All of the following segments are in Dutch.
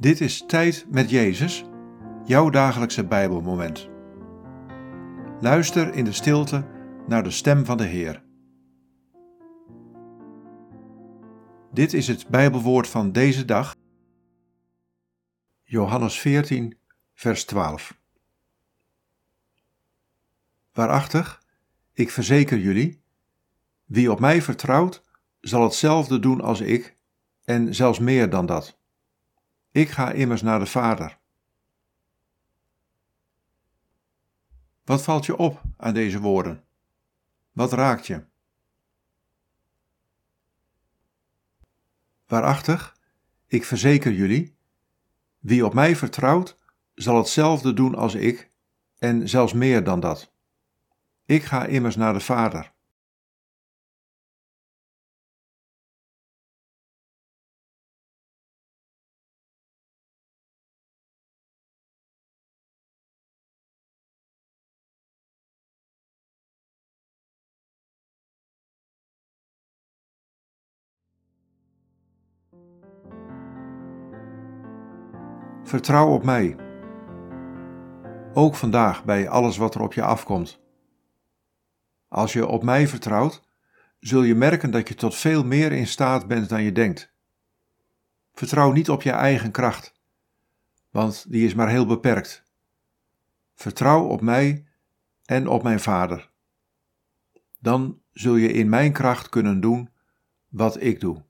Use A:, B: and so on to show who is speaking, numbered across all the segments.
A: Dit is Tijd met Jezus, jouw dagelijkse Bijbelmoment. Luister in de stilte naar de stem van de Heer. Dit is het Bijbelwoord van deze dag. Johannes 14, vers 12. Waarachtig, ik verzeker jullie, wie op mij vertrouwt, zal hetzelfde doen als ik, en zelfs meer dan dat. Ik ga immers naar de Vader. Wat valt je op aan deze woorden? Wat raakt je? Waarachtig, ik verzeker jullie, wie op mij vertrouwt, zal hetzelfde doen als ik, en zelfs meer dan dat. Ik ga immers naar de Vader. Vertrouw op mij. Ook vandaag bij alles wat er op je afkomt. Als je op mij vertrouwt, zul je merken dat je tot veel meer in staat bent dan je denkt. Vertrouw niet op je eigen kracht, want die is maar heel beperkt. Vertrouw op mij en op mijn Vader. Dan zul je in mijn kracht kunnen doen wat ik doe.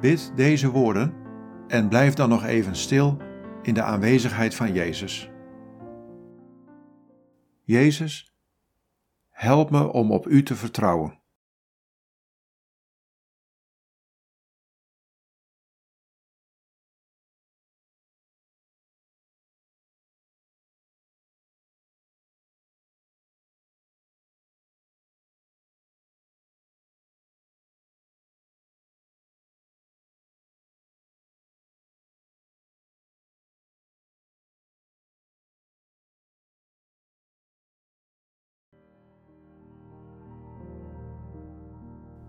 A: Bid deze woorden en blijf dan nog even stil in de aanwezigheid van Jezus. Jezus, help me om op U te vertrouwen.